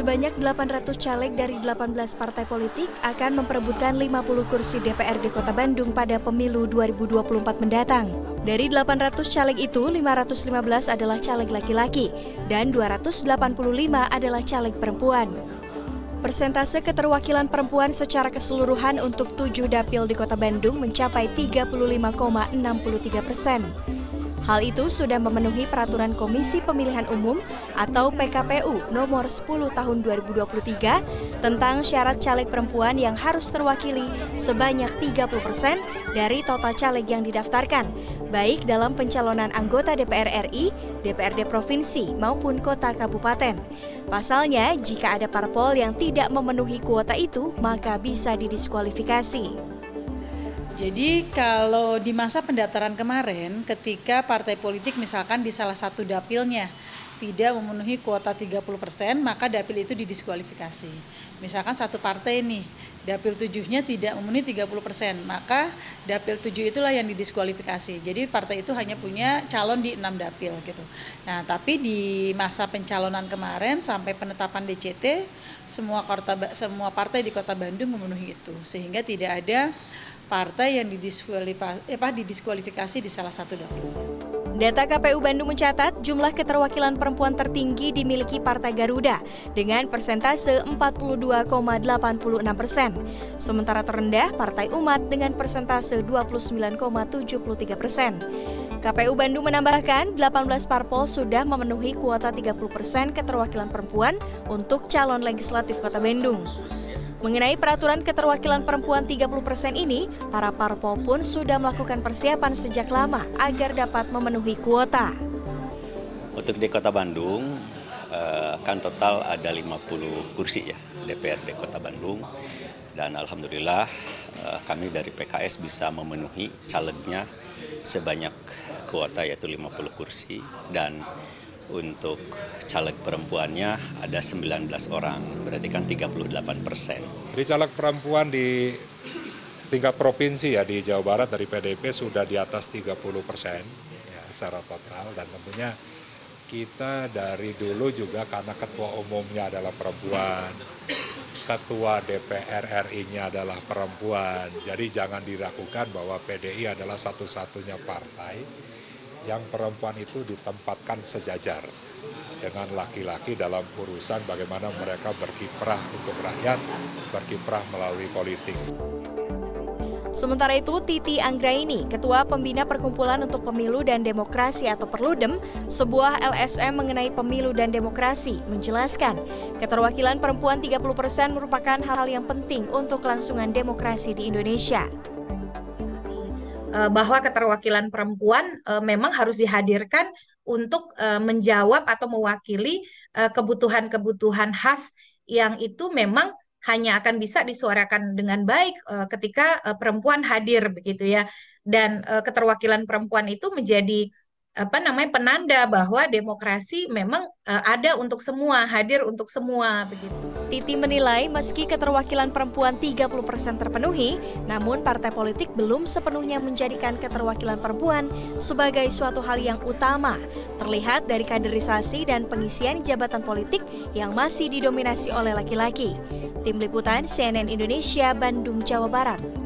Sebanyak 800 caleg dari 18 partai politik akan memperebutkan 50 kursi DPRD Kota Bandung pada pemilu 2024 mendatang. Dari 800 caleg itu, 515 adalah caleg laki-laki dan 285 adalah caleg perempuan. Persentase keterwakilan perempuan secara keseluruhan untuk tujuh dapil di Kota Bandung mencapai 35,63 persen. Hal itu sudah memenuhi peraturan Komisi Pemilihan Umum atau PKPU nomor 10 tahun 2023 tentang syarat caleg perempuan yang harus terwakili sebanyak 30% persen dari total caleg yang didaftarkan, baik dalam pencalonan anggota DPR RI, DPRD provinsi maupun kota kabupaten. Pasalnya, jika ada parpol yang tidak memenuhi kuota itu, maka bisa didiskualifikasi. Jadi kalau di masa pendaftaran kemarin ketika partai politik misalkan di salah satu dapilnya tidak memenuhi kuota 30%, maka dapil itu didiskualifikasi. Misalkan satu partai nih, dapil tujuhnya tidak memenuhi 30%, maka dapil tujuh itulah yang didiskualifikasi. Jadi partai itu hanya punya calon di enam dapil gitu. Nah, tapi di masa pencalonan kemarin sampai penetapan DCT, semua kota semua partai di Kota Bandung memenuhi itu, sehingga tidak ada partai yang didiskualifikasi, eh, didiskualifikasi di salah satu dapil. Data KPU Bandung mencatat jumlah keterwakilan perempuan tertinggi dimiliki Partai Garuda dengan persentase 42,86 persen. Sementara terendah Partai Umat dengan persentase 29,73 persen. KPU Bandung menambahkan 18 parpol sudah memenuhi kuota 30 persen keterwakilan perempuan untuk calon legislatif Kota Bandung. Mengenai peraturan keterwakilan perempuan 30% ini, para parpol pun sudah melakukan persiapan sejak lama agar dapat memenuhi kuota. Untuk di Kota Bandung, eh, kan total ada 50 kursi ya DPRD Kota Bandung. Dan Alhamdulillah eh, kami dari PKS bisa memenuhi calegnya sebanyak kuota yaitu 50 kursi dan untuk caleg perempuannya ada 19 orang, berarti kan 38 persen. Di caleg perempuan di tingkat provinsi ya di Jawa Barat dari PDP sudah di atas 30 persen ya, secara total dan tentunya kita dari dulu juga karena ketua umumnya adalah perempuan, ketua DPR RI-nya adalah perempuan, jadi jangan diragukan bahwa PDI adalah satu-satunya partai yang perempuan itu ditempatkan sejajar dengan laki-laki dalam urusan bagaimana mereka berkiprah untuk rakyat, berkiprah melalui politik. Sementara itu, Titi Anggraini, Ketua Pembina Perkumpulan untuk Pemilu dan Demokrasi atau Perludem, sebuah LSM mengenai pemilu dan demokrasi, menjelaskan keterwakilan perempuan 30% merupakan hal-hal yang penting untuk kelangsungan demokrasi di Indonesia. Eh, bahwa keterwakilan perempuan eh, memang harus dihadirkan untuk eh, menjawab atau mewakili kebutuhan-kebutuhan khas yang itu memang hanya akan bisa disuarakan dengan baik ketika perempuan hadir begitu ya. Dan keterwakilan perempuan itu menjadi apa namanya penanda bahwa demokrasi memang uh, ada untuk semua, hadir untuk semua begitu. Titi menilai meski keterwakilan perempuan 30% terpenuhi, namun partai politik belum sepenuhnya menjadikan keterwakilan perempuan sebagai suatu hal yang utama. Terlihat dari kaderisasi dan pengisian jabatan politik yang masih didominasi oleh laki-laki. Tim Liputan CNN Indonesia, Bandung, Jawa Barat.